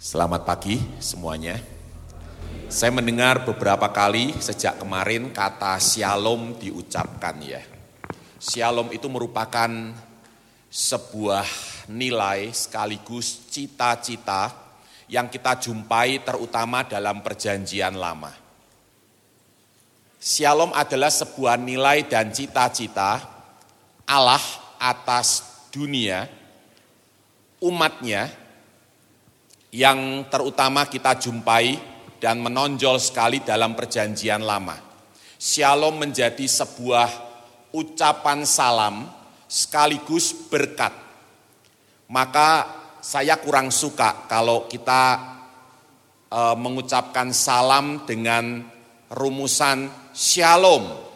Selamat pagi semuanya. Saya mendengar beberapa kali sejak kemarin kata shalom diucapkan ya. Shalom itu merupakan sebuah nilai sekaligus cita-cita yang kita jumpai terutama dalam perjanjian lama. Shalom adalah sebuah nilai dan cita-cita Allah atas dunia, umatnya, yang terutama kita jumpai dan menonjol sekali dalam perjanjian lama. Shalom menjadi sebuah ucapan salam sekaligus berkat. Maka saya kurang suka kalau kita e, mengucapkan salam dengan rumusan shalom.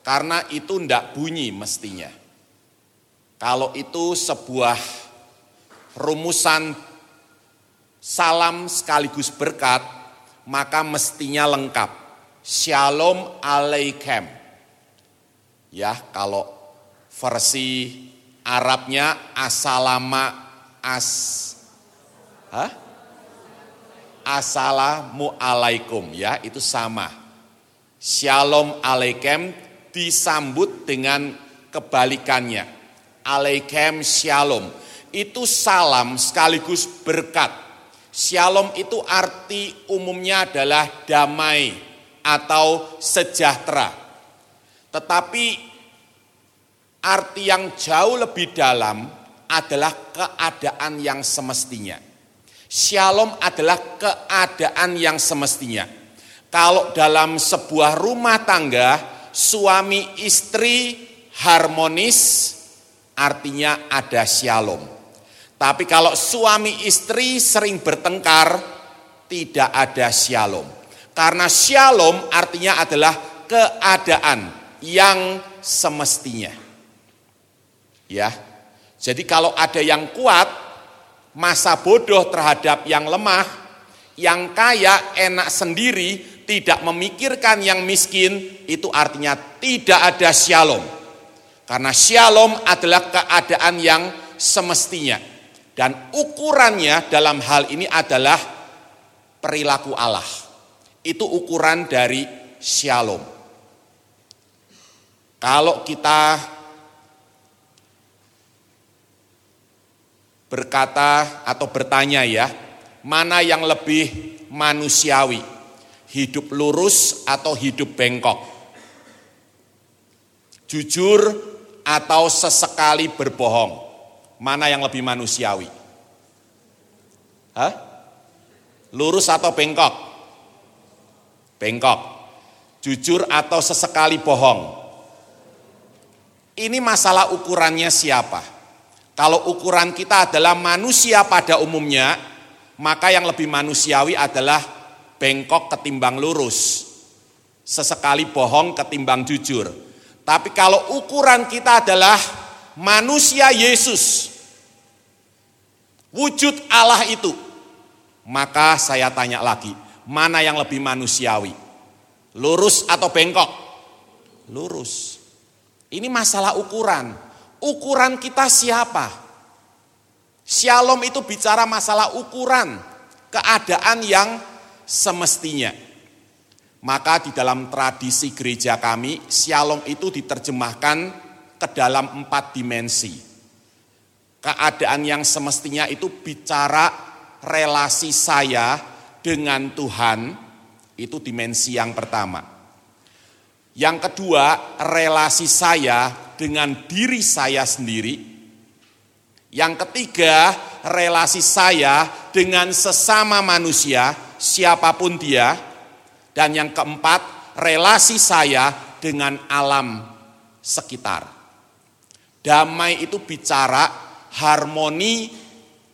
Karena itu tidak bunyi mestinya. Kalau itu sebuah rumusan salam sekaligus berkat, maka mestinya lengkap. Shalom Alaikum. Ya, kalau versi Arabnya asalama as Hah? Assalamu alaikum ya, itu sama. Shalom alaikum disambut dengan kebalikannya. Alaikum shalom. Itu salam sekaligus berkat Shalom itu arti umumnya adalah damai atau sejahtera. Tetapi arti yang jauh lebih dalam adalah keadaan yang semestinya. Shalom adalah keadaan yang semestinya. Kalau dalam sebuah rumah tangga, suami istri harmonis, artinya ada shalom. Tapi kalau suami istri sering bertengkar, tidak ada shalom. Karena shalom artinya adalah keadaan yang semestinya. Ya. Jadi kalau ada yang kuat, masa bodoh terhadap yang lemah, yang kaya enak sendiri, tidak memikirkan yang miskin, itu artinya tidak ada shalom. Karena shalom adalah keadaan yang semestinya. Dan ukurannya dalam hal ini adalah perilaku Allah. Itu ukuran dari shalom. Kalau kita berkata atau bertanya ya, mana yang lebih manusiawi? Hidup lurus atau hidup bengkok? Jujur atau sesekali berbohong? Mana yang lebih manusiawi? Hah? Lurus atau bengkok? Bengkok. Jujur atau sesekali bohong? Ini masalah ukurannya siapa? Kalau ukuran kita adalah manusia pada umumnya, maka yang lebih manusiawi adalah bengkok ketimbang lurus. Sesekali bohong ketimbang jujur. Tapi kalau ukuran kita adalah manusia Yesus, wujud Allah itu, maka saya tanya lagi, mana yang lebih manusiawi? Lurus atau bengkok? Lurus. Ini masalah ukuran. Ukuran kita siapa? Shalom itu bicara masalah ukuran, keadaan yang semestinya. Maka di dalam tradisi gereja kami, shalom itu diterjemahkan ke dalam empat dimensi. Keadaan yang semestinya itu bicara relasi saya dengan Tuhan, itu dimensi yang pertama. Yang kedua, relasi saya dengan diri saya sendiri. Yang ketiga, relasi saya dengan sesama manusia, siapa pun dia. Dan yang keempat, relasi saya dengan alam sekitar. Damai itu bicara harmoni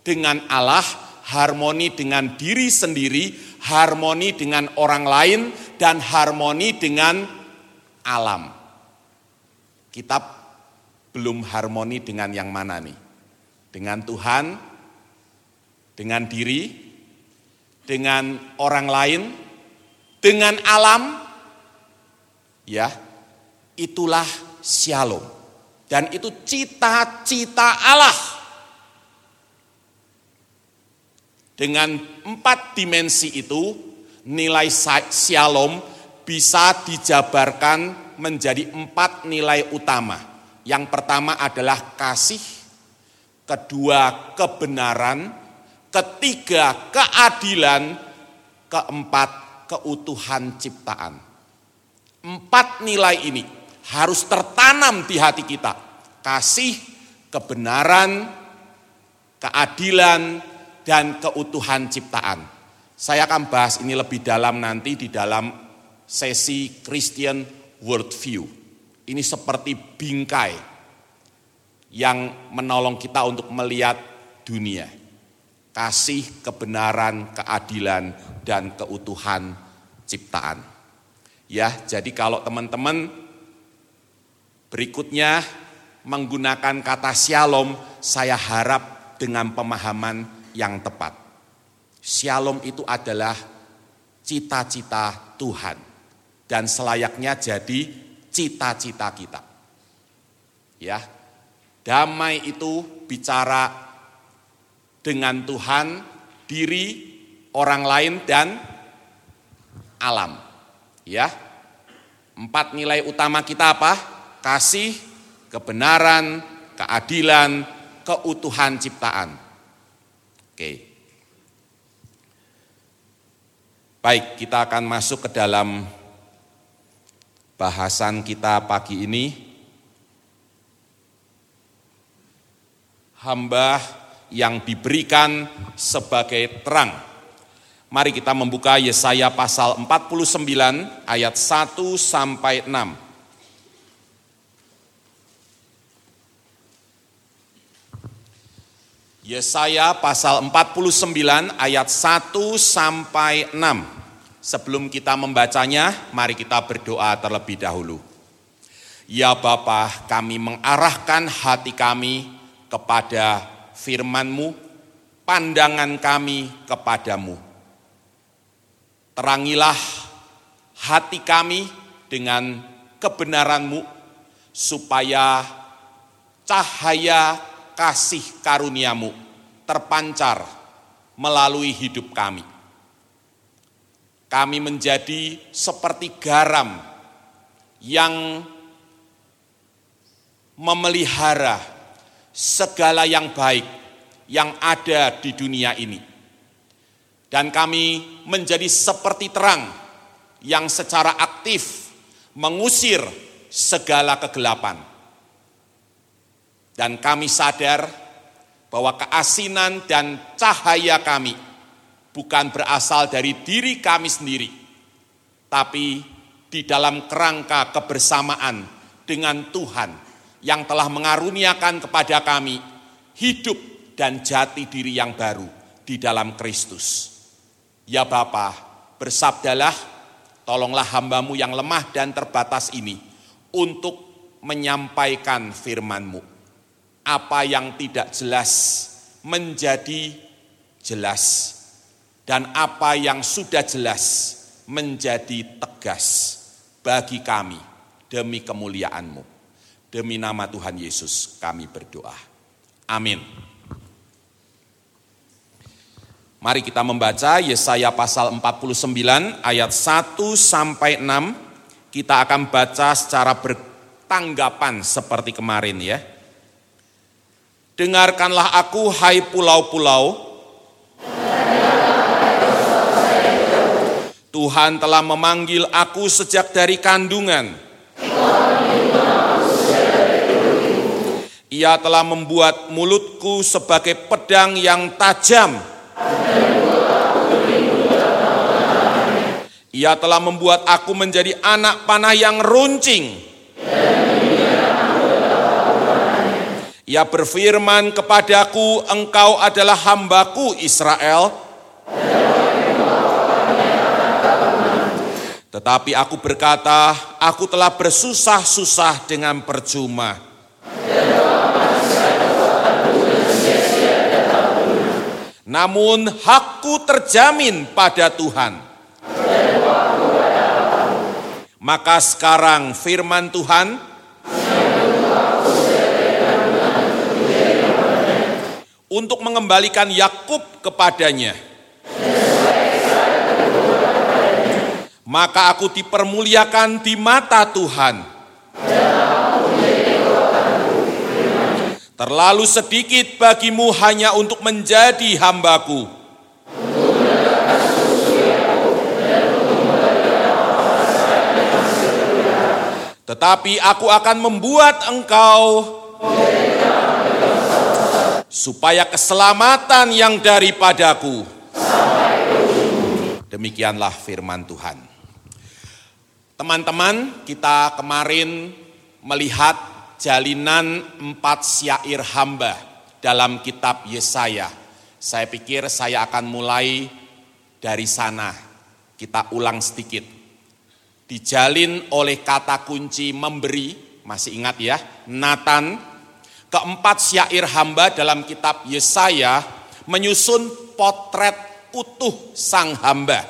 dengan Allah, harmoni dengan diri sendiri, harmoni dengan orang lain, dan harmoni dengan alam. Kita belum harmoni dengan yang mana nih? Dengan Tuhan, dengan diri, dengan orang lain, dengan alam, ya, itulah shalom. Dan itu cita-cita Allah. Dengan empat dimensi itu, nilai shalom bisa dijabarkan menjadi empat nilai utama. Yang pertama adalah kasih, kedua kebenaran, ketiga keadilan, keempat keutuhan ciptaan. Empat nilai ini harus tertanam di hati kita. Kasih, kebenaran, keadilan, dan keutuhan ciptaan. Saya akan bahas ini lebih dalam nanti di dalam sesi Christian Worldview. Ini seperti bingkai yang menolong kita untuk melihat dunia. Kasih, kebenaran, keadilan, dan keutuhan ciptaan. Ya, jadi kalau teman-teman berikutnya menggunakan kata shalom, saya harap dengan pemahaman yang tepat. Shalom itu adalah cita-cita Tuhan dan selayaknya jadi cita-cita kita. Ya. Damai itu bicara dengan Tuhan, diri, orang lain dan alam. Ya. Empat nilai utama kita apa? Kasih, kebenaran, keadilan, keutuhan ciptaan. Oke. Baik, kita akan masuk ke dalam bahasan kita pagi ini. Hamba yang diberikan sebagai terang. Mari kita membuka Yesaya pasal 49 ayat 1 sampai 6. Yesaya pasal 49 ayat 1 sampai 6. Sebelum kita membacanya, mari kita berdoa terlebih dahulu. Ya Bapa, kami mengarahkan hati kami kepada firman-Mu, pandangan kami kepadamu. Terangilah hati kami dengan kebenaran-Mu, supaya cahaya kasih karuniamu terpancar melalui hidup kami. Kami menjadi seperti garam yang memelihara segala yang baik yang ada di dunia ini. Dan kami menjadi seperti terang yang secara aktif mengusir segala kegelapan dan kami sadar bahwa keasinan dan cahaya kami bukan berasal dari diri kami sendiri, tapi di dalam kerangka kebersamaan dengan Tuhan yang telah mengaruniakan kepada kami hidup dan jati diri yang baru di dalam Kristus. Ya Bapa, bersabdalah, tolonglah hambamu yang lemah dan terbatas ini untuk menyampaikan firman-Mu apa yang tidak jelas menjadi jelas dan apa yang sudah jelas menjadi tegas bagi kami demi kemuliaan-Mu. Demi nama Tuhan Yesus kami berdoa. Amin. Mari kita membaca Yesaya pasal 49 ayat 1 sampai 6. Kita akan baca secara bertanggapan seperti kemarin ya. Dengarkanlah aku, hai pulau-pulau. Tuhan telah memanggil aku sejak dari kandungan. Ia telah membuat mulutku sebagai pedang yang tajam. Ia telah membuat aku menjadi anak panah yang runcing. Ia berfirman kepadaku, engkau adalah hambaku Israel. Tetapi aku berkata, aku telah bersusah-susah dengan percuma. Namun hakku terjamin pada Tuhan. Maka sekarang firman Tuhan, untuk mengembalikan Yakub kepadanya. Maka aku dipermuliakan di mata Tuhan. Terlalu sedikit bagimu hanya untuk menjadi hambaku. Tetapi aku akan membuat engkau supaya keselamatan yang daripadaku. Demikianlah firman Tuhan. Teman-teman, kita kemarin melihat jalinan empat syair hamba dalam kitab Yesaya. Saya pikir saya akan mulai dari sana. Kita ulang sedikit dijalin oleh kata kunci memberi, masih ingat ya, Nathan, keempat syair hamba dalam kitab Yesaya menyusun potret utuh sang hamba.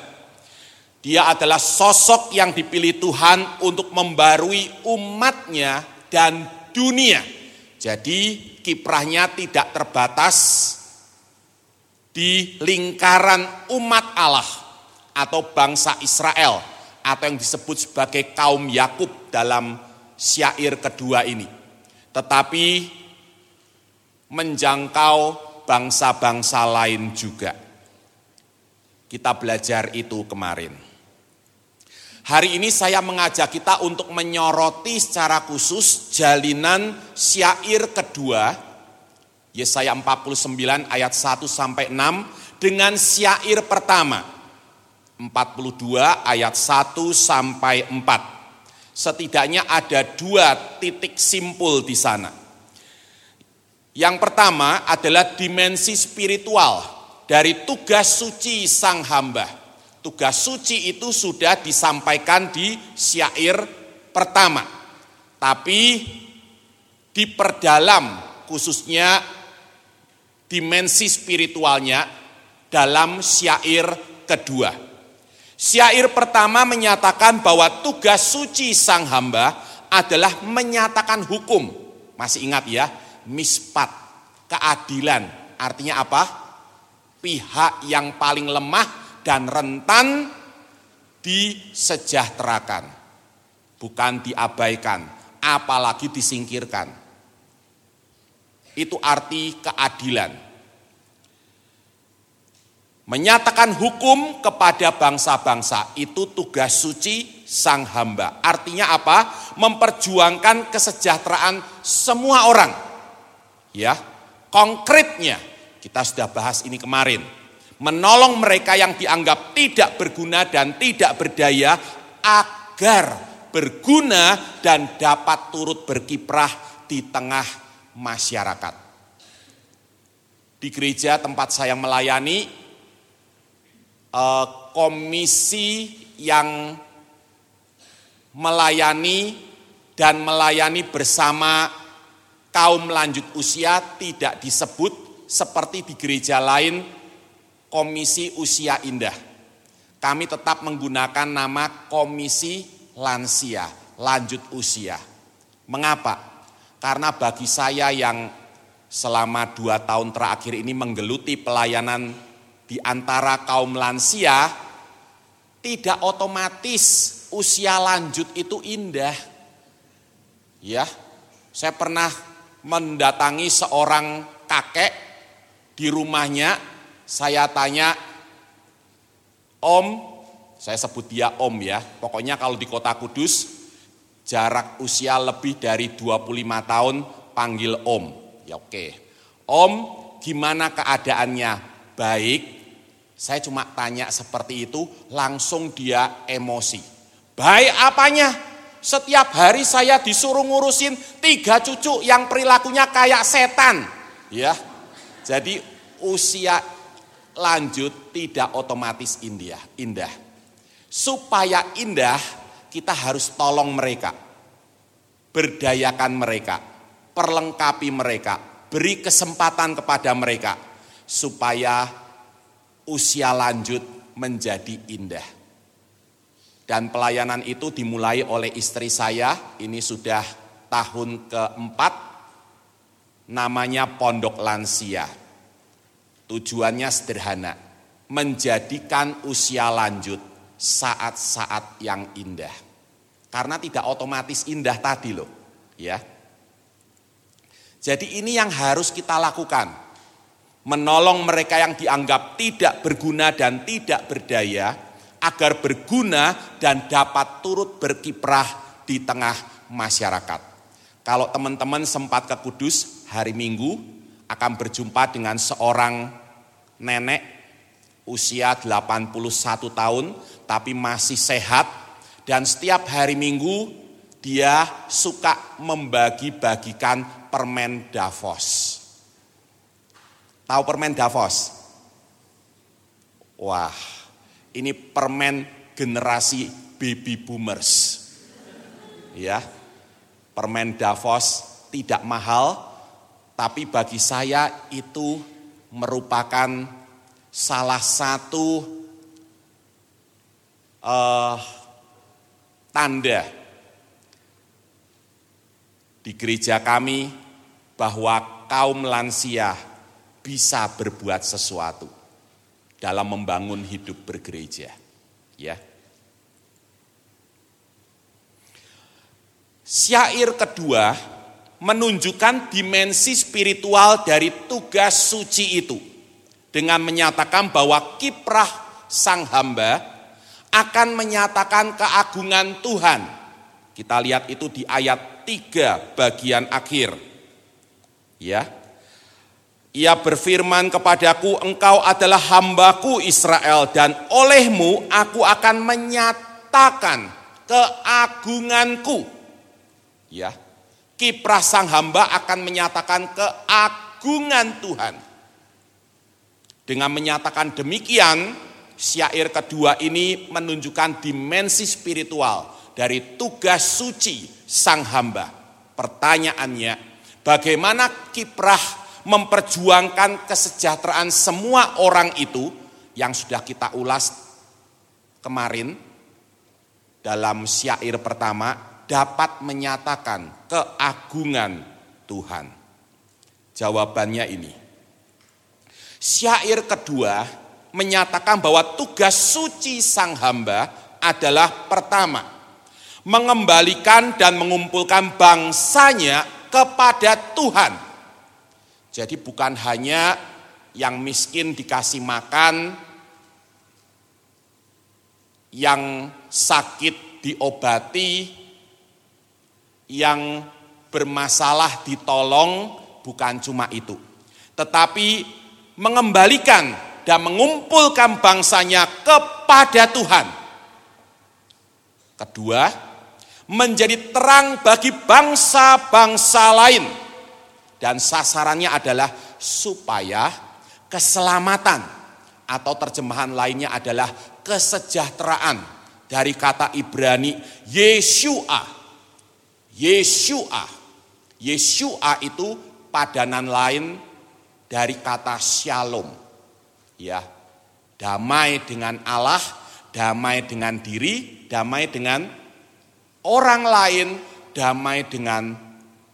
Dia adalah sosok yang dipilih Tuhan untuk membarui umatnya dan dunia. Jadi kiprahnya tidak terbatas di lingkaran umat Allah atau bangsa Israel atau yang disebut sebagai kaum Yakub dalam syair kedua ini. Tetapi menjangkau bangsa-bangsa lain juga. Kita belajar itu kemarin. Hari ini saya mengajak kita untuk menyoroti secara khusus jalinan syair kedua Yesaya 49 ayat 1 sampai 6 dengan syair pertama 42 ayat 1 sampai 4. Setidaknya ada dua titik simpul di sana. Yang pertama adalah dimensi spiritual dari tugas suci sang hamba. Tugas suci itu sudah disampaikan di syair pertama. Tapi diperdalam khususnya dimensi spiritualnya dalam syair kedua. Syair pertama menyatakan bahwa tugas suci sang hamba adalah menyatakan hukum. Masih ingat ya, mispat, keadilan. Artinya apa? Pihak yang paling lemah dan rentan disejahterakan. Bukan diabaikan, apalagi disingkirkan. Itu arti keadilan Menyatakan hukum kepada bangsa-bangsa itu tugas suci sang hamba. Artinya apa? Memperjuangkan kesejahteraan semua orang. Ya, konkretnya kita sudah bahas ini kemarin. Menolong mereka yang dianggap tidak berguna dan tidak berdaya agar berguna dan dapat turut berkiprah di tengah masyarakat. Di gereja tempat saya melayani, Eh, komisi yang melayani dan melayani bersama kaum lanjut usia tidak disebut seperti di gereja lain komisi usia indah. Kami tetap menggunakan nama komisi lansia, lanjut usia. Mengapa? Karena bagi saya yang selama dua tahun terakhir ini menggeluti pelayanan di antara kaum lansia tidak otomatis usia lanjut itu indah. Ya, saya pernah mendatangi seorang kakek di rumahnya, saya tanya, Om, saya sebut dia Om ya, pokoknya kalau di kota Kudus, jarak usia lebih dari 25 tahun, panggil Om. Ya oke. Om, gimana keadaannya? Baik, saya cuma tanya seperti itu, langsung dia emosi. Baik apanya? Setiap hari saya disuruh ngurusin tiga cucu yang perilakunya kayak setan. Ya, jadi usia lanjut tidak otomatis indah. indah. Supaya indah, kita harus tolong mereka. Berdayakan mereka, perlengkapi mereka, beri kesempatan kepada mereka. Supaya usia lanjut menjadi indah. Dan pelayanan itu dimulai oleh istri saya, ini sudah tahun keempat, namanya Pondok Lansia. Tujuannya sederhana, menjadikan usia lanjut saat-saat yang indah. Karena tidak otomatis indah tadi loh, ya. Jadi ini yang harus kita lakukan. Menolong mereka yang dianggap tidak berguna dan tidak berdaya agar berguna dan dapat turut berkiprah di tengah masyarakat. Kalau teman-teman sempat ke Kudus hari Minggu akan berjumpa dengan seorang nenek usia 81 tahun tapi masih sehat dan setiap hari Minggu dia suka membagi-bagikan permen Davos. Tahu permen Davos? Wah, ini permen generasi baby boomers. Ya. Permen Davos tidak mahal, tapi bagi saya itu merupakan salah satu uh, tanda di gereja kami bahwa kaum lansia bisa berbuat sesuatu dalam membangun hidup bergereja. Ya. Syair kedua menunjukkan dimensi spiritual dari tugas suci itu dengan menyatakan bahwa kiprah sang hamba akan menyatakan keagungan Tuhan. Kita lihat itu di ayat tiga bagian akhir. Ya. Ia berfirman kepadaku, engkau adalah hambaku Israel dan olehmu aku akan menyatakan keagunganku. Ya. Kiprah sang hamba akan menyatakan keagungan Tuhan. Dengan menyatakan demikian, syair kedua ini menunjukkan dimensi spiritual dari tugas suci sang hamba. Pertanyaannya, bagaimana kiprah memperjuangkan kesejahteraan semua orang itu yang sudah kita ulas kemarin dalam syair pertama dapat menyatakan keagungan Tuhan. Jawabannya ini. Syair kedua menyatakan bahwa tugas suci sang hamba adalah pertama mengembalikan dan mengumpulkan bangsanya kepada Tuhan. Jadi bukan hanya yang miskin dikasih makan, yang sakit diobati, yang bermasalah ditolong, bukan cuma itu. Tetapi mengembalikan dan mengumpulkan bangsanya kepada Tuhan. Kedua, menjadi terang bagi bangsa-bangsa lain. Dan sasarannya adalah supaya keselamatan atau terjemahan lainnya adalah kesejahteraan dari kata Ibrani Yeshua. Yeshua. Yeshua itu padanan lain dari kata shalom. Ya. Damai dengan Allah, damai dengan diri, damai dengan orang lain damai dengan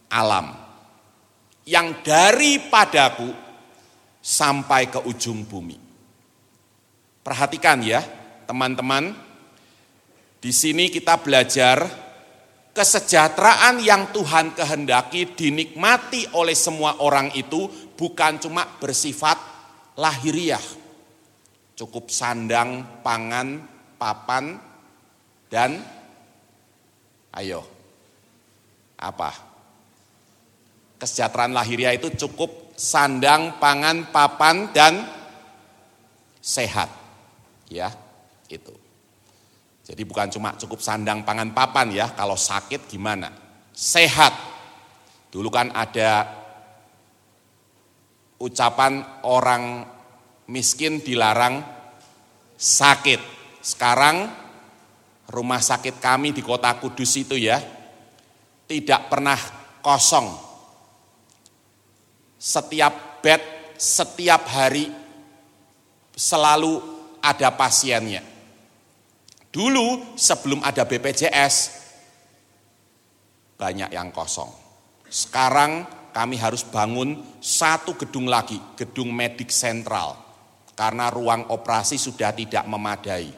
alam. Yang daripadaku sampai ke ujung bumi. Perhatikan ya, teman-teman. Di sini kita belajar kesejahteraan yang Tuhan kehendaki dinikmati oleh semua orang itu bukan cuma bersifat lahiriah. Cukup sandang, pangan, papan, dan Ayo. Apa? Kesejahteraan lahiriah itu cukup sandang, pangan, papan, dan sehat. Ya, itu. Jadi bukan cuma cukup sandang, pangan, papan ya. Kalau sakit gimana? Sehat. Dulu kan ada ucapan orang miskin dilarang sakit. Sekarang rumah sakit kami di kota Kudus itu ya, tidak pernah kosong. Setiap bed, setiap hari selalu ada pasiennya. Dulu sebelum ada BPJS, banyak yang kosong. Sekarang kami harus bangun satu gedung lagi, gedung medik sentral. Karena ruang operasi sudah tidak memadai.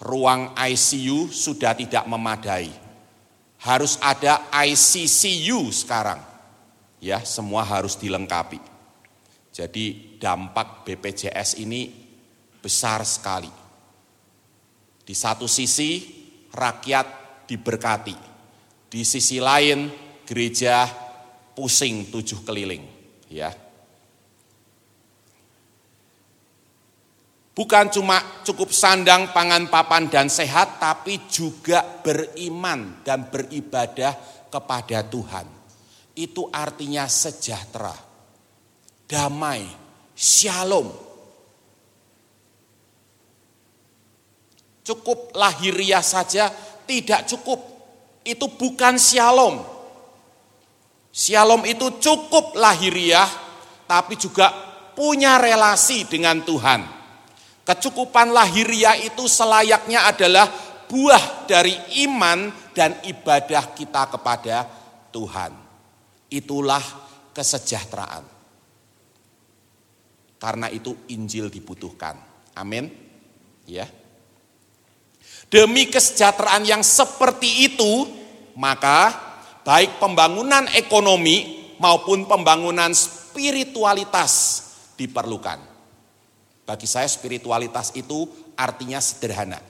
Ruang ICU sudah tidak memadai. Harus ada ICCU sekarang. Ya, semua harus dilengkapi. Jadi dampak BPJS ini besar sekali. Di satu sisi rakyat diberkati, di sisi lain gereja pusing tujuh keliling, ya. Bukan cuma cukup sandang, pangan, papan, dan sehat, tapi juga beriman dan beribadah kepada Tuhan. Itu artinya sejahtera, damai, shalom. Cukup lahiriah saja tidak cukup. Itu bukan shalom. Shalom itu cukup lahiriah, tapi juga punya relasi dengan Tuhan Kecukupan lahiriah itu selayaknya adalah buah dari iman dan ibadah kita kepada Tuhan. Itulah kesejahteraan. Karena itu Injil dibutuhkan. Amin. Ya. Demi kesejahteraan yang seperti itu, maka baik pembangunan ekonomi maupun pembangunan spiritualitas diperlukan. Bagi saya spiritualitas itu artinya sederhana.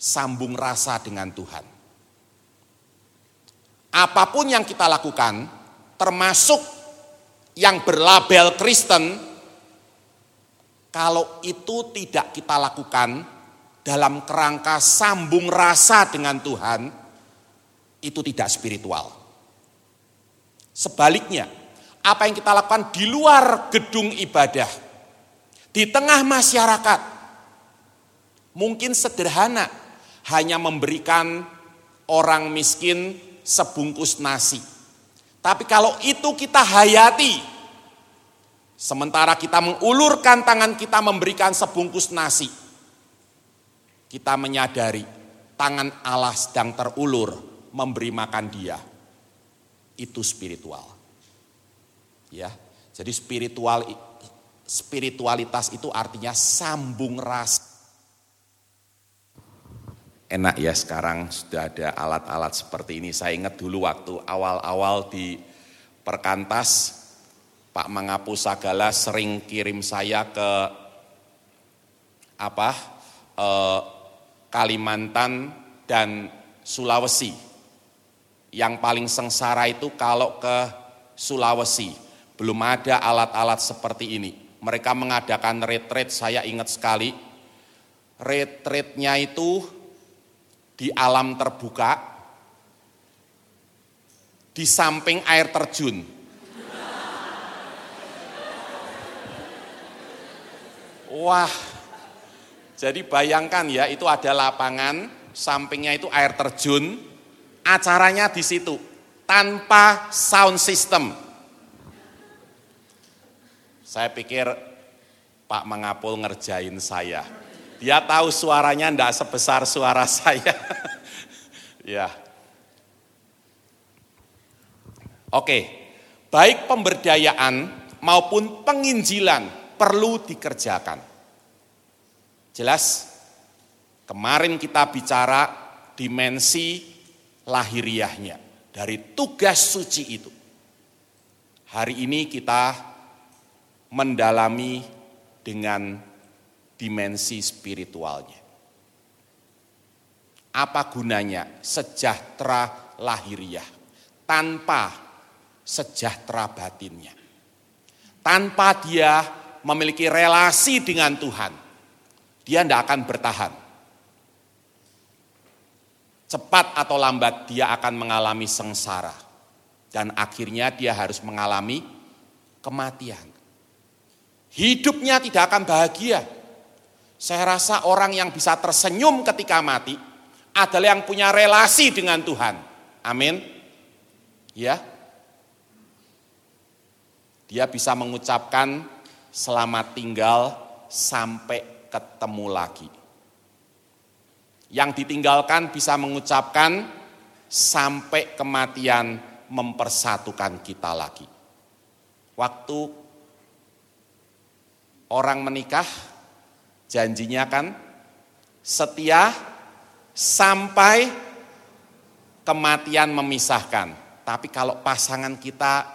Sambung rasa dengan Tuhan. Apa pun yang kita lakukan, termasuk yang berlabel Kristen, kalau itu tidak kita lakukan dalam kerangka sambung rasa dengan Tuhan, itu tidak spiritual. Sebaliknya, apa yang kita lakukan di luar gedung ibadah, di tengah masyarakat, mungkin sederhana, hanya memberikan orang miskin sebungkus nasi. Tapi kalau itu kita hayati, sementara kita mengulurkan tangan kita memberikan sebungkus nasi, kita menyadari tangan Allah sedang terulur memberi makan dia. Itu spiritual. Ya. Jadi spiritual spiritualitas itu artinya sambung ras. Enak ya sekarang sudah ada alat-alat seperti ini. Saya ingat dulu waktu awal-awal di Perkantas, Pak Mangapu Sagala sering kirim saya ke apa eh, Kalimantan dan Sulawesi. Yang paling sengsara itu kalau ke Sulawesi, belum ada alat-alat seperti ini mereka mengadakan retreat, saya ingat sekali. Retreatnya itu di alam terbuka, di samping air terjun. Wah, jadi bayangkan ya, itu ada lapangan, sampingnya itu air terjun, acaranya di situ, tanpa sound system. Saya pikir Pak Mangapul ngerjain saya. Dia tahu suaranya enggak sebesar suara saya. ya. Oke, baik pemberdayaan maupun penginjilan perlu dikerjakan. Jelas? Kemarin kita bicara dimensi lahiriahnya dari tugas suci itu. Hari ini kita mendalami dengan dimensi spiritualnya. Apa gunanya sejahtera lahiriah tanpa sejahtera batinnya? Tanpa dia memiliki relasi dengan Tuhan, dia tidak akan bertahan. Cepat atau lambat dia akan mengalami sengsara. Dan akhirnya dia harus mengalami kematian hidupnya tidak akan bahagia. Saya rasa orang yang bisa tersenyum ketika mati adalah yang punya relasi dengan Tuhan. Amin. Ya. Dia bisa mengucapkan selamat tinggal sampai ketemu lagi. Yang ditinggalkan bisa mengucapkan sampai kematian mempersatukan kita lagi. Waktu orang menikah, janjinya kan setia sampai kematian memisahkan. Tapi kalau pasangan kita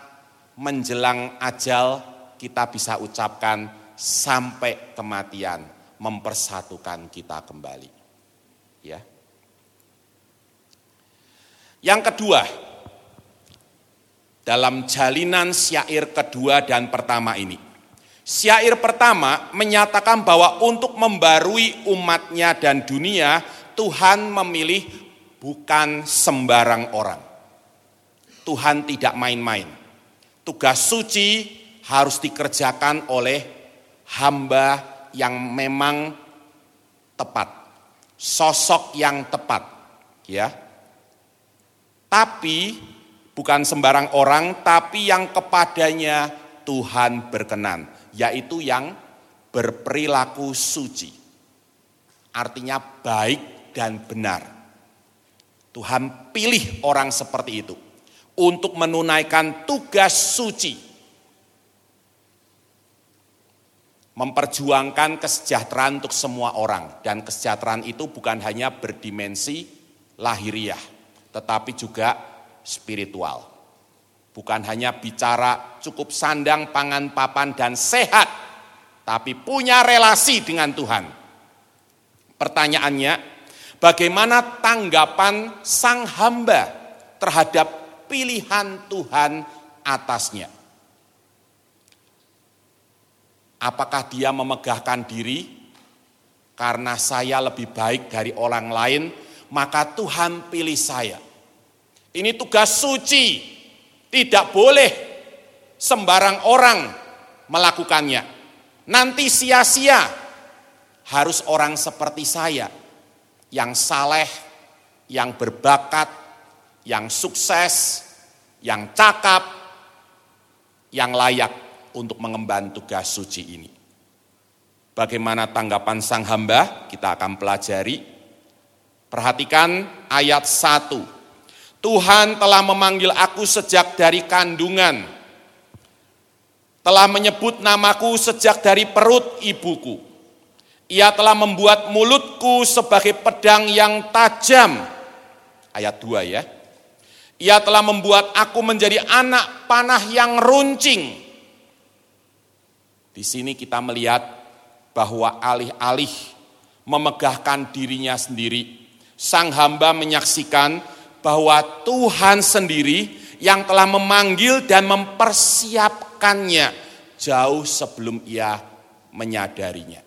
menjelang ajal, kita bisa ucapkan sampai kematian mempersatukan kita kembali. Ya. Yang kedua, dalam jalinan syair kedua dan pertama ini. Syair pertama menyatakan bahwa untuk membarui umatnya dan dunia, Tuhan memilih bukan sembarang orang. Tuhan tidak main-main. Tugas suci harus dikerjakan oleh hamba yang memang tepat. Sosok yang tepat, ya. Tapi bukan sembarang orang, tapi yang kepadanya Tuhan berkenan yaitu yang berperilaku suci. Artinya baik dan benar. Tuhan pilih orang seperti itu untuk menunaikan tugas suci. Memperjuangkan kesejahteraan untuk semua orang dan kesejahteraan itu bukan hanya berdimensi lahiriah, tetapi juga spiritual. Bukan hanya bicara cukup sandang, pangan, papan, dan sehat, tapi punya relasi dengan Tuhan. Pertanyaannya, bagaimana tanggapan sang hamba terhadap pilihan Tuhan atasnya? Apakah dia memegahkan diri karena saya lebih baik dari orang lain, maka Tuhan pilih saya. Ini tugas suci tidak boleh sembarang orang melakukannya. Nanti sia-sia harus orang seperti saya yang saleh, yang berbakat, yang sukses, yang cakap, yang layak untuk mengemban tugas suci ini. Bagaimana tanggapan sang hamba? Kita akan pelajari. Perhatikan ayat 1 Tuhan telah memanggil aku sejak dari kandungan, telah menyebut namaku sejak dari perut ibuku. Ia telah membuat mulutku sebagai pedang yang tajam. Ayat 2 ya. Ia telah membuat aku menjadi anak panah yang runcing. Di sini kita melihat bahwa alih-alih memegahkan dirinya sendiri, sang hamba menyaksikan bahwa Tuhan sendiri yang telah memanggil dan mempersiapkannya jauh sebelum ia menyadarinya.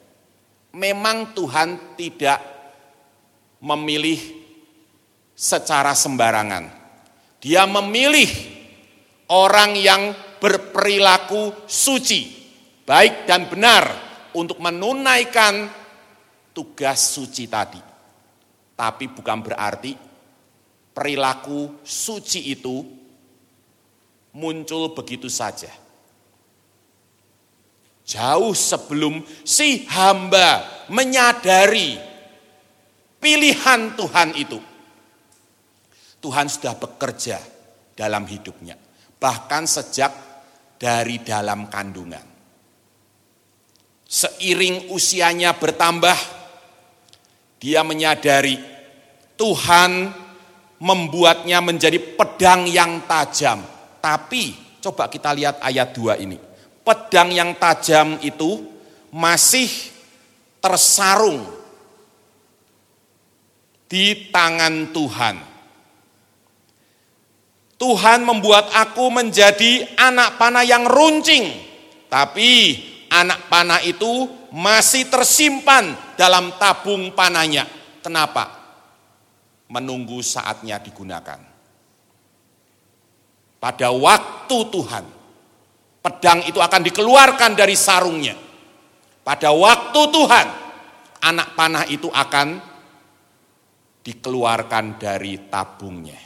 Memang Tuhan tidak memilih secara sembarangan. Dia memilih orang yang berperilaku suci, baik dan benar untuk menunaikan tugas suci tadi. Tapi bukan berarti perilaku suci itu muncul begitu saja. Jauh sebelum si hamba menyadari pilihan Tuhan itu. Tuhan sudah bekerja dalam hidupnya. Bahkan sejak dari dalam kandungan. Seiring usianya bertambah, dia menyadari Tuhan membuatnya menjadi pedang yang tajam. Tapi coba kita lihat ayat 2 ini. Pedang yang tajam itu masih tersarung di tangan Tuhan. Tuhan membuat aku menjadi anak panah yang runcing, tapi anak panah itu masih tersimpan dalam tabung panahnya. Kenapa? Menunggu saatnya digunakan. Pada waktu Tuhan, pedang itu akan dikeluarkan dari sarungnya. Pada waktu Tuhan, anak panah itu akan dikeluarkan dari tabungnya.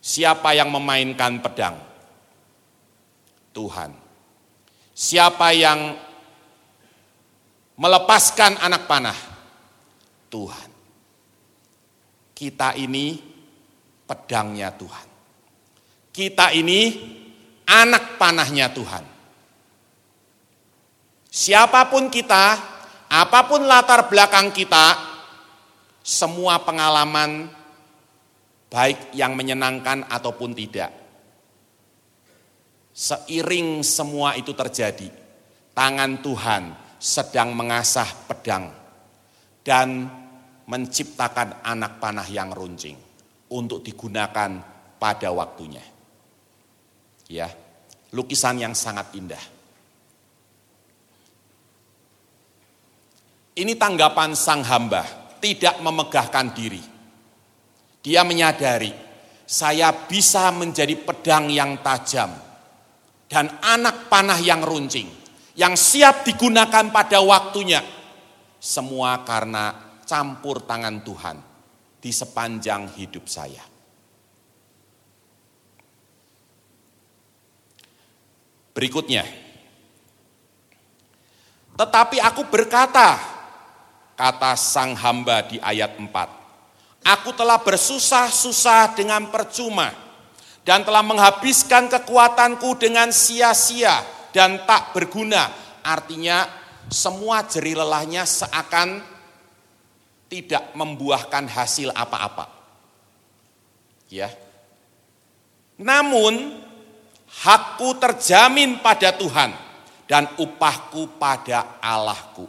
Siapa yang memainkan pedang? Tuhan. Siapa yang melepaskan anak panah? Tuhan. Kita ini pedangnya Tuhan. Kita ini anak panahnya Tuhan. Siapa pun kita, apa pun latar belakang kita, semua pengalaman baik yang menyenangkan ataupun tidak. Seiring semua itu terjadi, tangan Tuhan sedang mengasah pedang dan menciptakan anak panah yang runcing untuk digunakan pada waktunya. Ya, lukisan yang sangat indah. Ini tanggapan sang hamba, tidak memegahkan diri. Dia menyadari, saya bisa menjadi pedang yang tajam dan anak panah yang runcing, yang siap digunakan pada waktunya. Semua karena campur tangan Tuhan di sepanjang hidup saya. Berikutnya, tetapi aku berkata, kata sang hamba di ayat 4, aku telah bersusah-susah dengan percuma dan telah menghabiskan kekuatanku dengan sia-sia dan tak berguna. Artinya semua jeri lelahnya seakan tidak membuahkan hasil apa-apa. Ya. Namun hakku terjamin pada Tuhan dan upahku pada Allahku.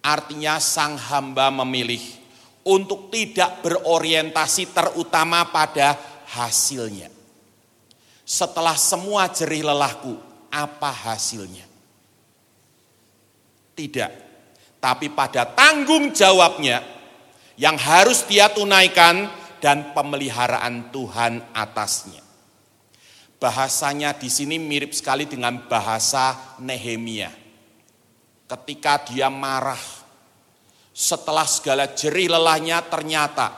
Artinya sang hamba memilih untuk tidak berorientasi terutama pada hasilnya. Setelah semua jerih lelahku, apa hasilnya? Tidak tapi pada tanggung jawabnya yang harus dia tunaikan dan pemeliharaan Tuhan atasnya. Bahasanya di sini mirip sekali dengan bahasa Nehemia. Ketika dia marah, setelah segala jerih lelahnya ternyata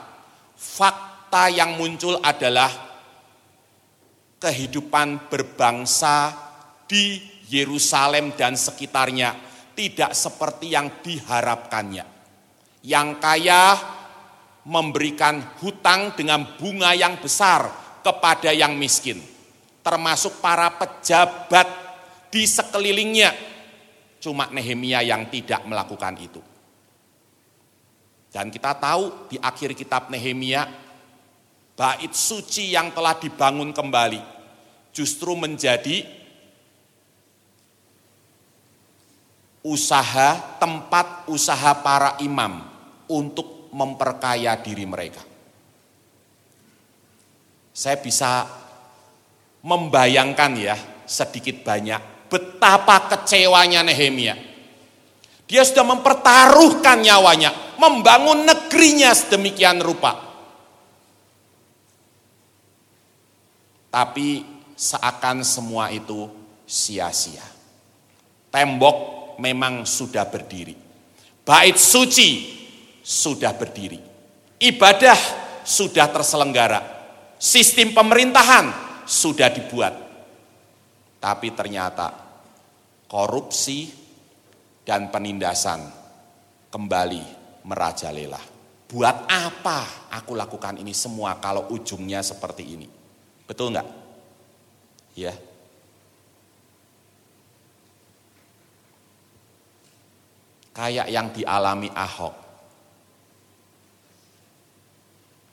fakta yang muncul adalah kehidupan berbangsa di Yerusalem dan sekitarnya tidak seperti yang diharapkannya. Yang kaya memberikan hutang dengan bunga yang besar kepada yang miskin, termasuk para pejabat di sekelilingnya. Cuma Nehemia yang tidak melakukan itu. Dan kita tahu di akhir kitab Nehemia, bait suci yang telah dibangun kembali justru menjadi usaha tempat usaha para imam untuk memperkaya diri mereka. Saya bisa membayangkan ya sedikit banyak betapa kecewanya Nehemia. Dia sudah mempertaruhkan nyawanya, membangun negerinya sedemikian rupa. Tapi seakan semua itu sia-sia. Tembok memang sudah berdiri. Bait suci sudah berdiri. Ibadah sudah terselenggara. Sistem pemerintahan sudah dibuat. Tapi ternyata korupsi dan penindasan kembali merajalela. Buat apa aku lakukan ini semua kalau ujungnya seperti ini? Betul enggak? Ya, kayak yang dialami Ahok.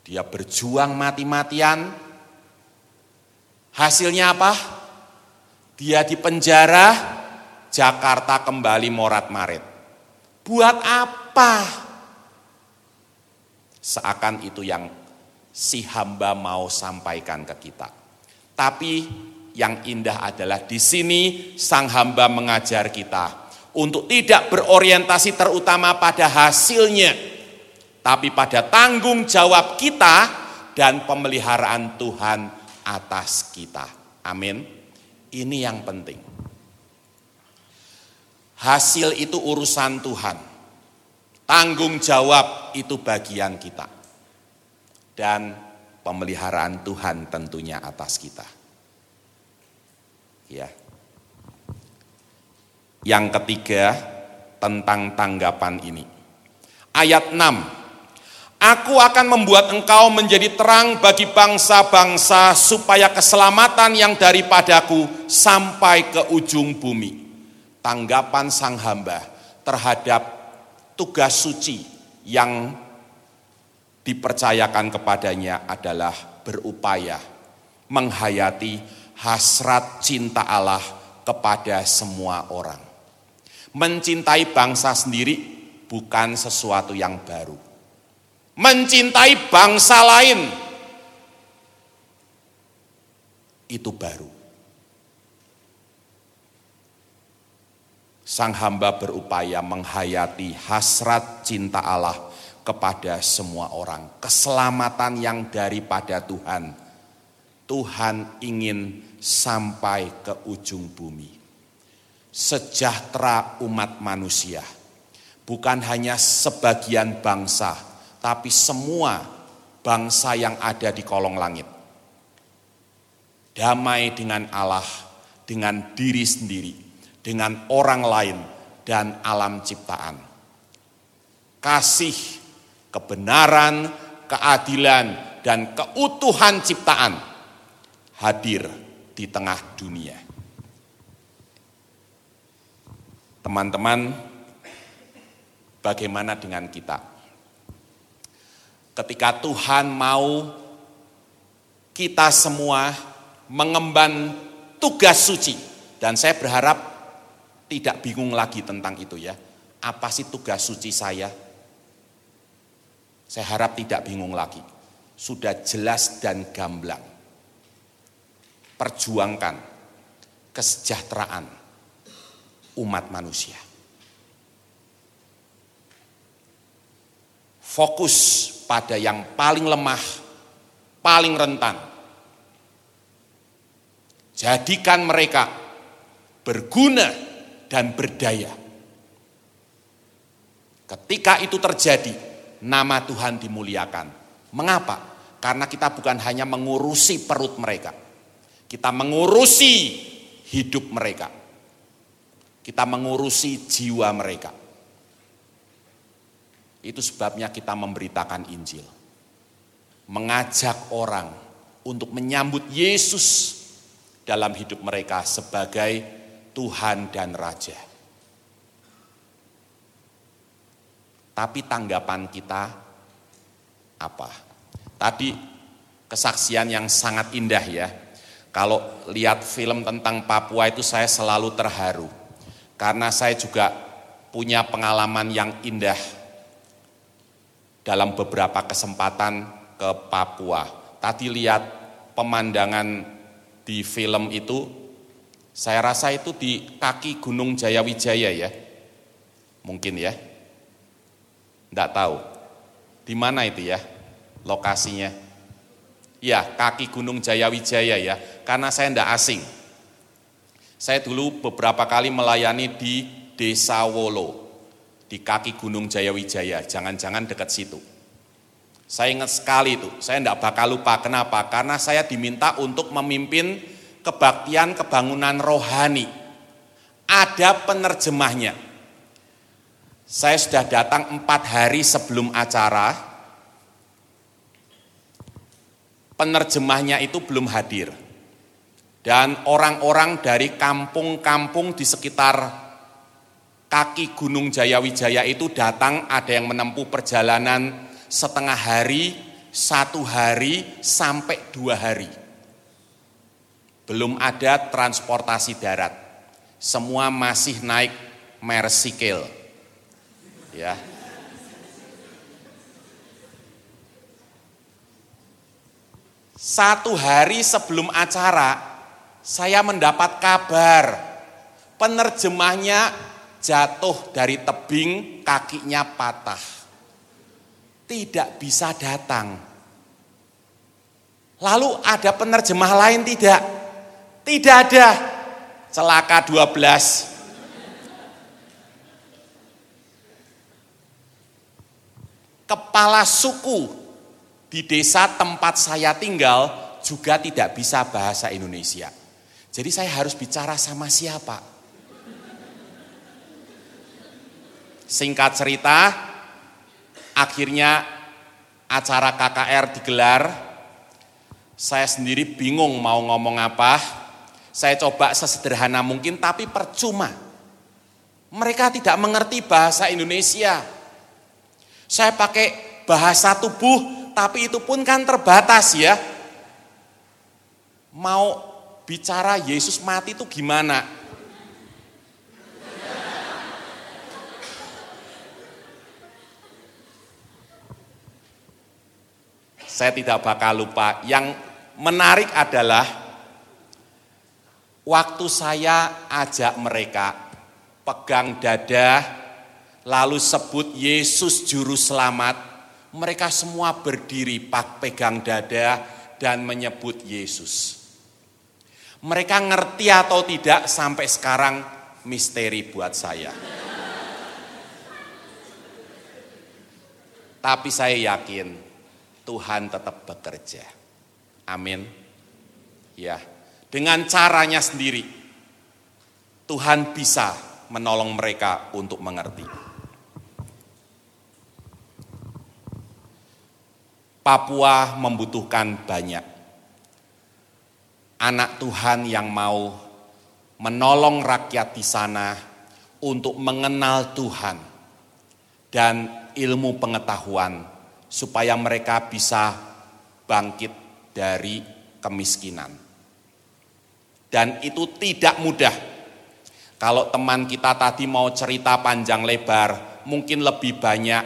Dia berjuang mati-matian. Hasilnya apa? Dia di penjara, Jakarta kembali morat-marit. Buat apa? Seakan itu yang si hamba mau sampaikan ke kita. Tapi yang indah adalah di sini sang hamba mengajar kita untuk tidak berorientasi terutama pada hasilnya, tapi pada tanggung jawab kita dan pemeliharaan Tuhan atas kita. Amin. Ini yang penting. Hasil itu urusan Tuhan. Tanggung jawab itu bagian kita. Dan pemeliharaan Tuhan tentunya atas kita. Ya. Yang ketiga tentang tanggapan ini. Ayat 6. Aku akan membuat engkau menjadi terang bagi bangsa-bangsa supaya keselamatan yang daripadaku sampai ke ujung bumi. Tanggapan sang hamba terhadap tugas suci yang dipercayakan kepadanya adalah berupaya menghayati hasrat cinta Allah kepada semua orang. Mencintai bangsa sendiri bukan sesuatu yang baru mencintai bangsa lain itu baru. Sang hamba berupaya menghayati hasrat cinta Allah kepada semua orang. Keselamatan yang daripada Tuhan. Tuhan ingin sampai ke ujung bumi. Sejahtera umat manusia. Bukan hanya sebagian bangsa, tapi semua bangsa yang ada di kolong langit. Damai dengan Allah, dengan diri sendiri, dengan orang lain, dan alam ciptaan. Kasih, kebenaran, keadilan, dan keutuhan ciptaan hadir di tengah dunia. Teman-teman, bagaimana dengan kita? ketika Tuhan mau kita semua mengemban tugas suci. Dan saya berharap tidak bingung lagi tentang itu ya. Apa sih tugas suci saya? Saya harap tidak bingung lagi. Sudah jelas dan gamblang. Perjuangkan kesejahteraan umat manusia. Fokus pada yang paling lemah, paling rentan. Jadikan mereka berguna dan berdaya. Ketika itu terjadi, nama Tuhan dimuliakan. Mengapa? Karena kita bukan hanya mengurusi perut mereka, kita mengurusi hidup mereka, kita mengurusi jiwa mereka. Itu sebabnya kita memberitakan Injil. Mengajak orang untuk menyambut Yesus dalam hidup mereka sebagai Tuhan dan Raja. Tapi tanggapan kita apa? Tadi kesaksian yang sangat indah ya. Kalau lihat film tentang Papua itu saya selalu terharu. Karena saya juga punya pengalaman yang indah dalam beberapa kesempatan ke Papua. Tadi lihat pemandangan di film itu, saya rasa itu di kaki Gunung Jayawijaya ya. Mungkin ya. Enggak tahu. Di mana itu ya lokasinya? Ya, kaki Gunung Jayawijaya ya. Karena saya enggak asing. Saya dulu beberapa kali melayani di Desa Wolo di kaki Gunung Jayawijaya, jangan-jangan dekat situ. Saya ingat sekali itu, saya tidak bakal lupa. Kenapa? Karena saya diminta untuk memimpin kebaktian kebangunan rohani. Ada penerjemahnya. Saya sudah datang empat hari sebelum acara, penerjemahnya itu belum hadir. Dan orang-orang dari kampung-kampung di sekitar kaki Gunung Jayawijaya itu datang ada yang menempuh perjalanan setengah hari, satu hari, sampai dua hari. Belum ada transportasi darat. Semua masih naik Mersikil. Ya. Satu hari sebelum acara, saya mendapat kabar penerjemahnya jatuh dari tebing, kakinya patah. Tidak bisa datang. Lalu ada penerjemah lain tidak? Tidak ada. Celaka 12. Kepala suku di desa tempat saya tinggal juga tidak bisa bahasa Indonesia. Jadi saya harus bicara sama siapa? Singkat cerita, akhirnya acara KKR digelar, saya sendiri bingung mau ngomong apa. Saya coba sesederhana mungkin tapi percuma. Mereka tidak mengerti bahasa Indonesia. Saya pakai bahasa tubuh tapi itu pun kan terbatas ya. Mau bicara Yesus mati itu gimana? Saya tidak bakal lupa. Yang menarik adalah waktu saya ajak mereka pegang dada, lalu sebut Yesus Juru Selamat, mereka semua berdiri pak pegang dada dan menyebut Yesus. Mereka ngerti atau tidak sampai sekarang misteri buat saya. Tapi saya yakin Tuhan tetap bekerja. Amin. Ya, dengan caranya sendiri Tuhan bisa menolong mereka untuk mengerti. Papua membutuhkan banyak anak Tuhan yang mau menolong rakyat di sana untuk mengenal Tuhan dan ilmu pengetahuan supaya mereka bisa bangkit dari kemiskinan. Dan itu tidak mudah. Kalau teman kita tadi mau cerita panjang lebar, mungkin lebih banyak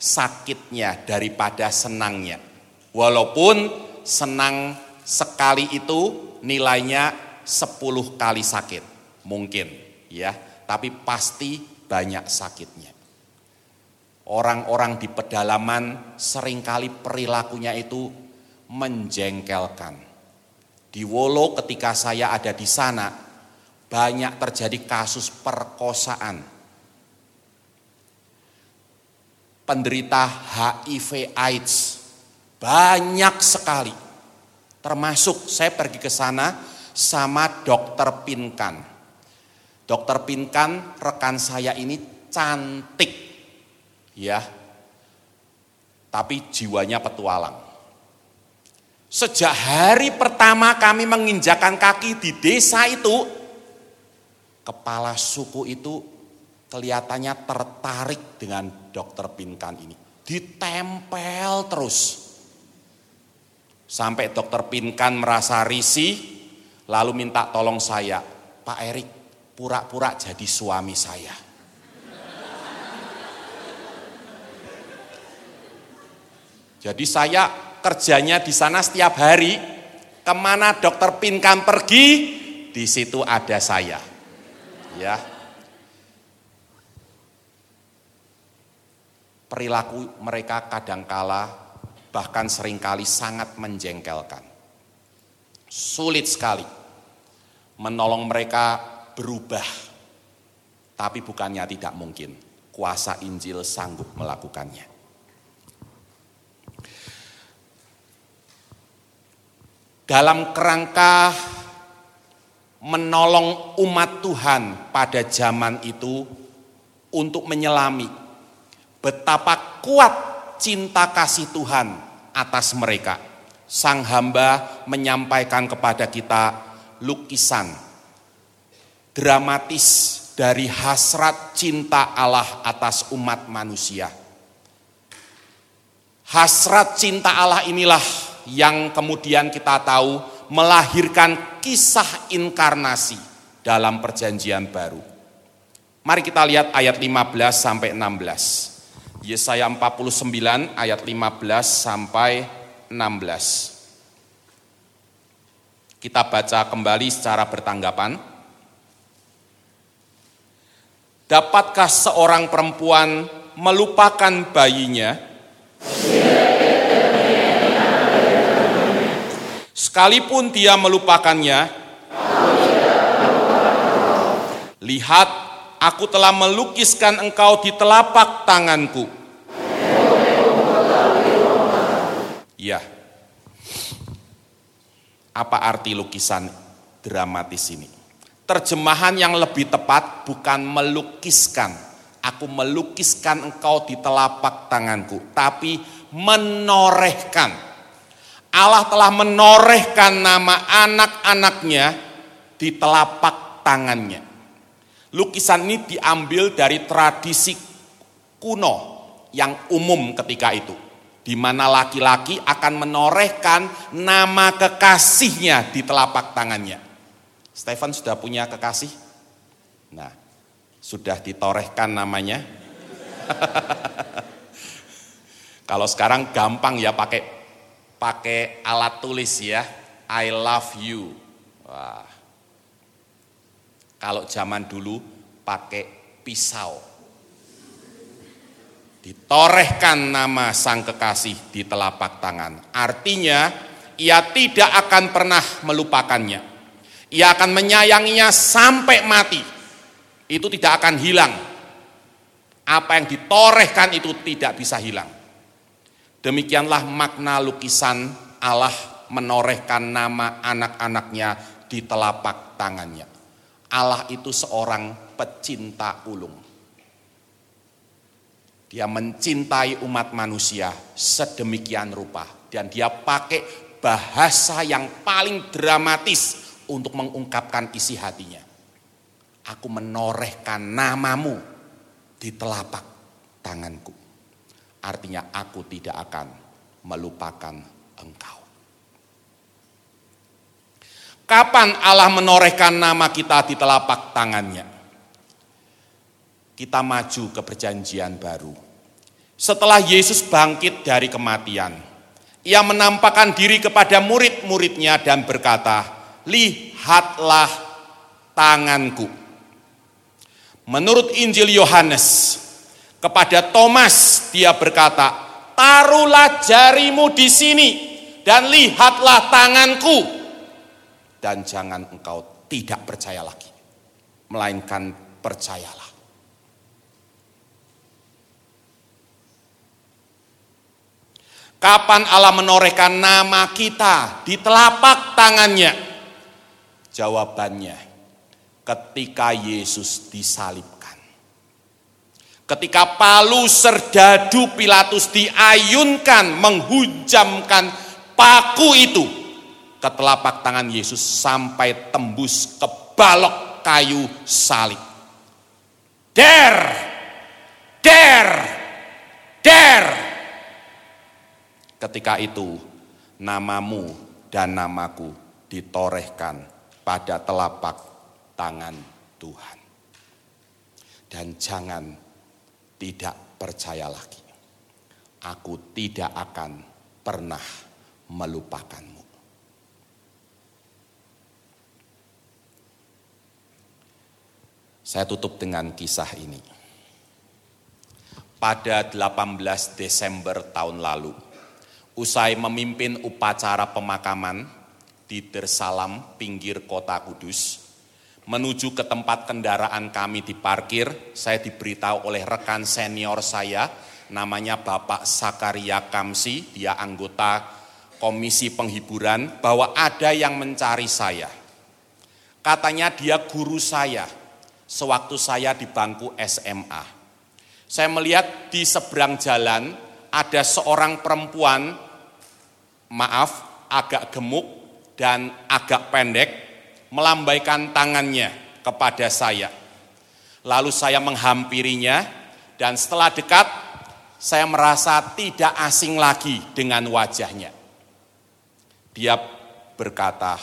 sakitnya daripada senangnya. Walaupun senang sekali itu nilainya 10 kali sakit, mungkin ya, tapi pasti banyak sakitnya. Orang-orang di pedalaman sering kali perilakunya itu menjengkelkan. Di Wolo ketika saya ada di sana, banyak terjadi kasus perkosaan. Penderita HIV AIDS banyak sekali. Termasuk saya pergi ke sana sama dokter Pinkan. Dokter Pinkan rekan saya ini cantik ya, tapi jiwanya petualang. Sejak hari pertama kami menginjakan kaki di desa itu, kepala suku itu kelihatannya tertarik dengan dokter Pinkan ini. Ditempel terus. Sampai dokter Pinkan merasa risih, lalu minta tolong saya, Pak Erik, pura-pura jadi suami saya. Jadi saya kerjanya di sana setiap hari, ke mana dokter Pinkan pergi, di situ ada saya. Ya. Perilaku mereka kadangkala bahkan sering kali sangat menjengkelkan. Sulit sekali menolong mereka berubah. Tapi bukannya tidak mungkin. Kuasa Injil sanggup melakukannya. dalam kerangka menolong umat Tuhan pada zaman itu untuk menyelami betapa kuat cinta kasih Tuhan atas mereka. Sang hamba menyampaikan kepada kita lukisan dramatis dari hasrat cinta Allah atas umat manusia. Hasrat cinta Allah inilah yang kemudian kita tahu melahirkan kisah inkarnasi dalam perjanjian baru. Mari kita lihat ayat 15 sampai 16. Yesaya 49 ayat 15 sampai 16. Kita baca kembali secara bertanggapan. Dapatkah seorang perempuan melupakan bayinya? Sekalipun dia melupakannya, lihat aku telah melukiskan engkau di telapak tanganku. Ya. Apa arti lukisan dramatis ini? Terjemahan yang lebih tepat bukan melukiskan. Aku melukiskan engkau di telapak tanganku. Tapi menorehkan. Allah telah menorehkan nama anak-anaknya di telapak tangannya. Lukisan ini diambil dari tradisi kuno yang umum ketika itu. Di mana laki-laki akan menorehkan nama kekasihnya di telapak tangannya. Stefan sudah punya kekasih? Nah, sudah ditorehkan namanya? Kalau sekarang gampang ya pakai pakai alat tulis ya. I love you. Wah. Kalau zaman dulu pakai pisau. Ditorehkan nama sang kekasih di telapak tangan. Artinya ia tidak akan pernah melupakannya. Ia akan menyayanginya sampai mati. Itu tidak akan hilang. Apa yang ditorehkan itu tidak bisa hilang. Demikianlah makna lukisan Allah menorehkan nama anak-anaknya di telapak tangannya. Allah itu seorang pecinta ulung. Dia mencintai umat manusia sedemikian rupa. Dan dia pakai bahasa yang paling dramatis untuk mengungkapkan isi hatinya. Aku menorehkan namamu di telapak tanganku. Artinya aku tidak akan melupakan engkau. Kapan Allah menorehkan nama kita di telapak tangannya? Kita maju ke perjanjian baru. Setelah Yesus bangkit dari kematian, ia menampakkan diri kepada murid-muridnya dan berkata, lihatlah tanganku. Menurut Injil Yohanes, kepada Thomas dia berkata, taruhlah jarimu di sini dan lihatlah tanganku. Dan jangan engkau tidak percaya lagi, melainkan percayalah. Kapan Allah menorehkan nama kita di telapak tangannya? Jawabannya, ketika Yesus disalib Ketika palu serdadu Pilatus diayunkan, menghujamkan paku itu ke telapak tangan Yesus sampai tembus ke balok kayu salib. Der, der, der. Ketika itu namamu dan namaku ditorehkan pada telapak tangan Tuhan. Dan jangan tidak percaya lagi. Aku tidak akan pernah melupakanmu. Saya tutup dengan kisah ini. Pada 18 Desember tahun lalu, usai memimpin upacara pemakaman di Dersalam, pinggir kota Kudus, menuju ke tempat kendaraan kami diparkir, saya diberitahu oleh rekan senior saya, namanya Bapak Sakaria Kamsi, dia anggota komisi penghiburan, bahwa ada yang mencari saya. Katanya dia guru saya, sewaktu saya di bangku SMA. Saya melihat di seberang jalan ada seorang perempuan, maaf, agak gemuk dan agak pendek, melambaikan tangannya kepada saya. Lalu saya menghampirinya dan setelah dekat saya merasa tidak asing lagi dengan wajahnya. Dia berkata,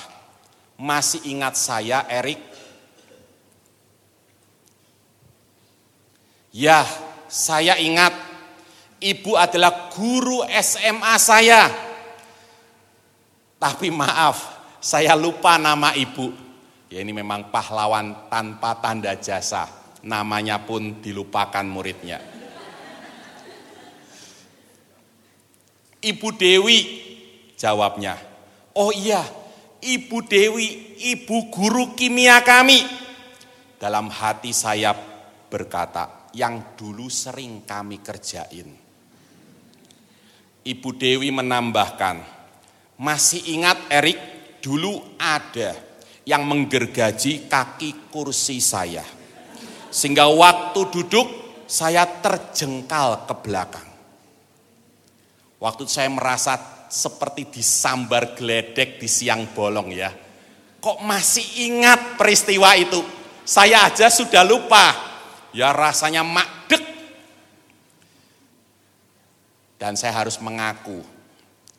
masih ingat saya Erik? Ya, saya ingat. Ibu adalah guru SMA saya. Tapi maaf, saya lupa nama ibu. Ya ini memang pahlawan tanpa tanda jasa. Namanya pun dilupakan muridnya. Ibu Dewi jawabnya. Oh iya, Ibu Dewi, ibu guru kimia kami. Dalam hati saya berkata, yang dulu sering kami kerjain. Ibu Dewi menambahkan, masih ingat Erik dulu ada yang menggergaji kaki kursi saya. Sehingga waktu duduk saya terjengkal ke belakang. Waktu saya merasa seperti disambar geledek di siang bolong ya. Kok masih ingat peristiwa itu? Saya aja sudah lupa. Ya rasanya makdek. Dan saya harus mengaku,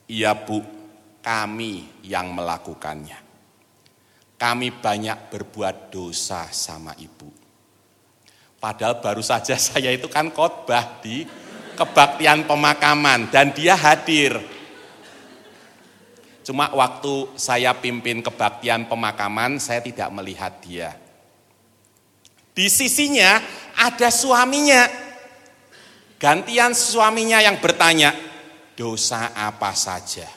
iya bu, kami yang melakukannya. Kami banyak berbuat dosa sama ibu. Padahal baru saja saya itu kan khotbah di kebaktian pemakaman dan dia hadir. Cuma waktu saya pimpin kebaktian pemakaman, saya tidak melihat dia. Di sisinya ada suaminya. Gantian suaminya yang bertanya, dosa apa saja?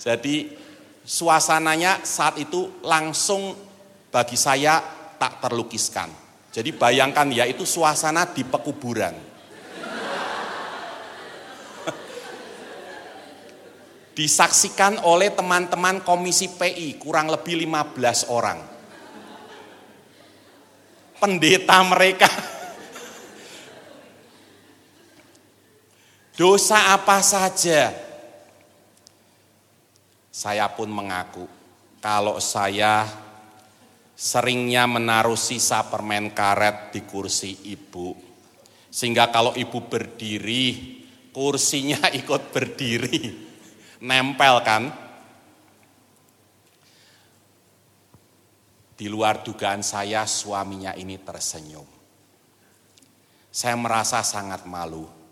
Jadi suasananya saat itu langsung bagi saya tak terlukiskan. Jadi bayangkan ya itu suasana di pekuburan. Disaksikan oleh teman-teman komisi PI kurang lebih 15 orang. Pendeta mereka. Dosa apa saja saya pun mengaku kalau saya seringnya menaruh sisa permen karet di kursi ibu. Sehingga kalau ibu berdiri, kursinya ikut berdiri. Nempel kan? Di luar dugaan saya suaminya ini tersenyum. Saya merasa sangat malu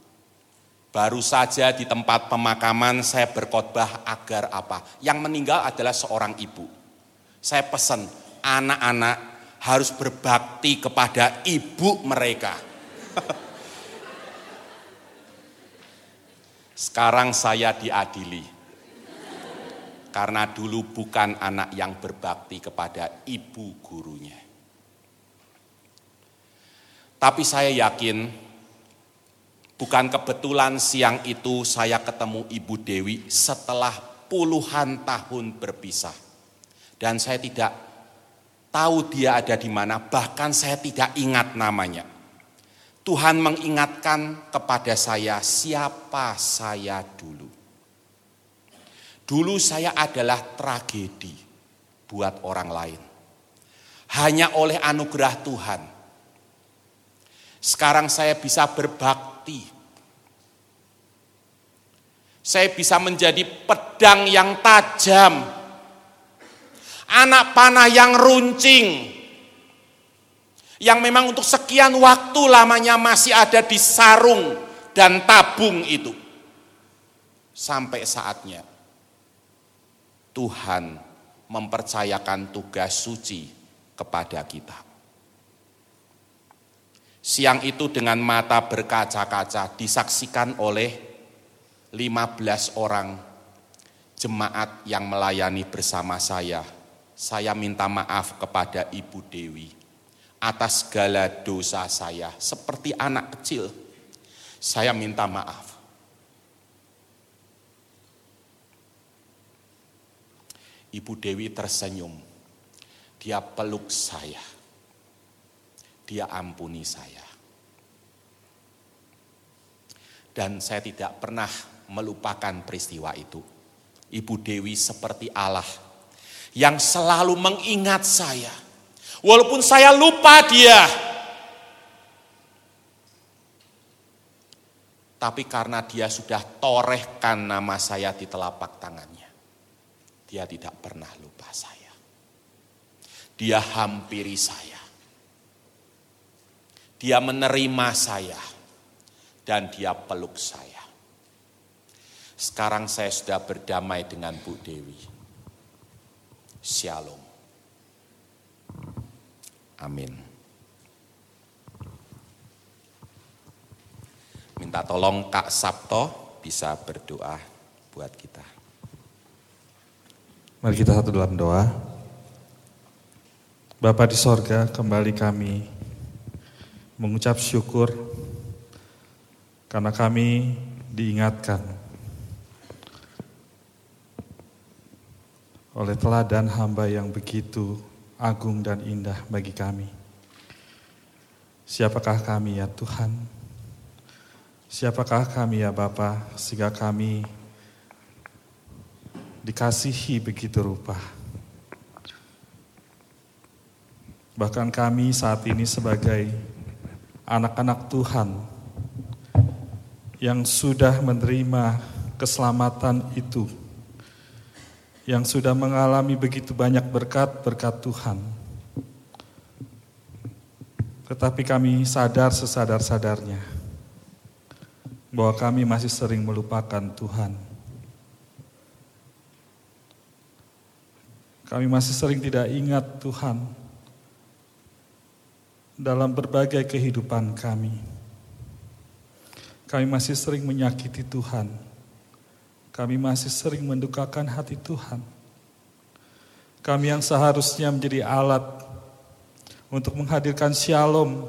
Baru saja di tempat pemakaman saya berkhotbah agar apa? Yang meninggal adalah seorang ibu. Saya pesan anak-anak harus berbakti kepada ibu mereka. Sekarang saya diadili. Karena dulu bukan anak yang berbakti kepada ibu gurunya. Tapi saya yakin Bukan kebetulan siang itu saya ketemu Ibu Dewi setelah puluhan tahun berpisah. Dan saya tidak tahu dia ada di mana, bahkan saya tidak ingat namanya. Tuhan mengingatkan kepada saya siapa saya dulu. Dulu saya adalah tragedi buat orang lain. Hanya oleh anugerah Tuhan. Sekarang saya bisa berbakti saya bisa menjadi pedang yang tajam, anak panah yang runcing, yang memang untuk sekian waktu lamanya masih ada di sarung dan tabung itu. Sampai saatnya Tuhan mempercayakan tugas suci kepada kita. Siang itu dengan mata berkaca-kaca disaksikan oleh 15 orang jemaat yang melayani bersama saya. Saya minta maaf kepada Ibu Dewi atas segala dosa saya seperti anak kecil. Saya minta maaf. Ibu Dewi tersenyum. Dia peluk saya. Dia ampuni saya. Dan saya tidak pernah melupakan peristiwa itu. Ibu Dewi seperti Allah yang selalu mengingat saya. Walaupun saya lupa dia. Tapi karena dia sudah torehkan nama saya di telapak tangannya. Dia tidak pernah lupa saya. Dia hampiri saya. Dia menerima saya. Dan dia peluk saya. Sekarang saya sudah berdamai dengan Bu Dewi. Shalom. Amin. Minta tolong Kak Sabto bisa berdoa buat kita. Mari kita satu dalam doa. Bapa di sorga, kembali kami mengucap syukur karena kami diingatkan oleh teladan hamba yang begitu agung dan indah bagi kami. Siapakah kami ya Tuhan? Siapakah kami ya Bapa sehingga kami dikasihi begitu rupa. Bahkan kami saat ini sebagai anak-anak Tuhan yang sudah menerima keselamatan itu, yang sudah mengalami begitu banyak berkat-berkat Tuhan. Tetapi kami sadar sesadar-sadarnya bahwa kami masih sering melupakan Tuhan. Kami masih sering tidak ingat Tuhan dalam berbagai kehidupan kami. Kami masih sering menyakiti Tuhan. Kami masih sering mendukakan hati Tuhan. Kami yang seharusnya menjadi alat untuk menghadirkan shalom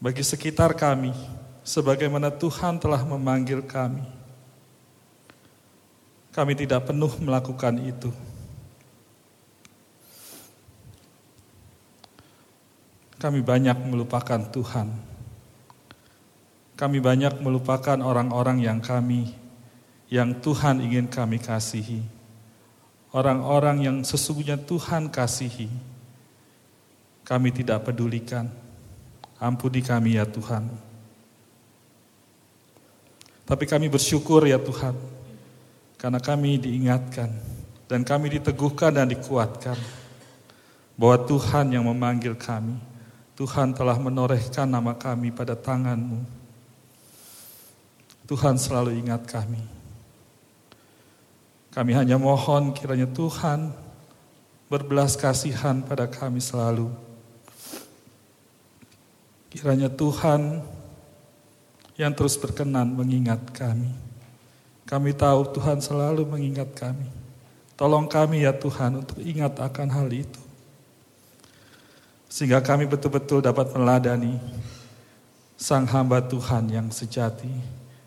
bagi sekitar kami, sebagaimana Tuhan telah memanggil kami. Kami tidak penuh melakukan itu. Kami banyak melupakan Tuhan. Kami banyak melupakan orang-orang yang kami, yang Tuhan ingin kami kasihi. Orang-orang yang sesungguhnya Tuhan kasihi. Kami tidak pedulikan. Ampuni kami ya Tuhan. Tapi kami bersyukur ya Tuhan. Karena kami diingatkan. Dan kami diteguhkan dan dikuatkan. Bahwa Tuhan yang memanggil kami Tuhan telah menorehkan nama kami pada tanganmu. Tuhan selalu ingat kami. Kami hanya mohon kiranya Tuhan berbelas kasihan pada kami selalu. Kiranya Tuhan yang terus berkenan mengingat kami. Kami tahu Tuhan selalu mengingat kami. Tolong kami ya Tuhan untuk ingat akan hal itu. Sehingga kami betul-betul dapat meladani Sang hamba Tuhan yang sejati,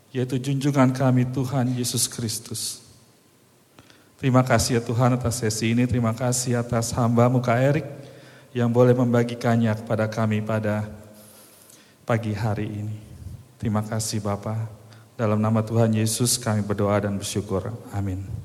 yaitu junjungan kami Tuhan Yesus Kristus. Terima kasih ya Tuhan atas sesi ini, terima kasih atas hamba muka Erik yang boleh membagikannya kepada kami pada pagi hari ini. Terima kasih Bapak. Dalam nama Tuhan Yesus kami berdoa dan bersyukur. Amin.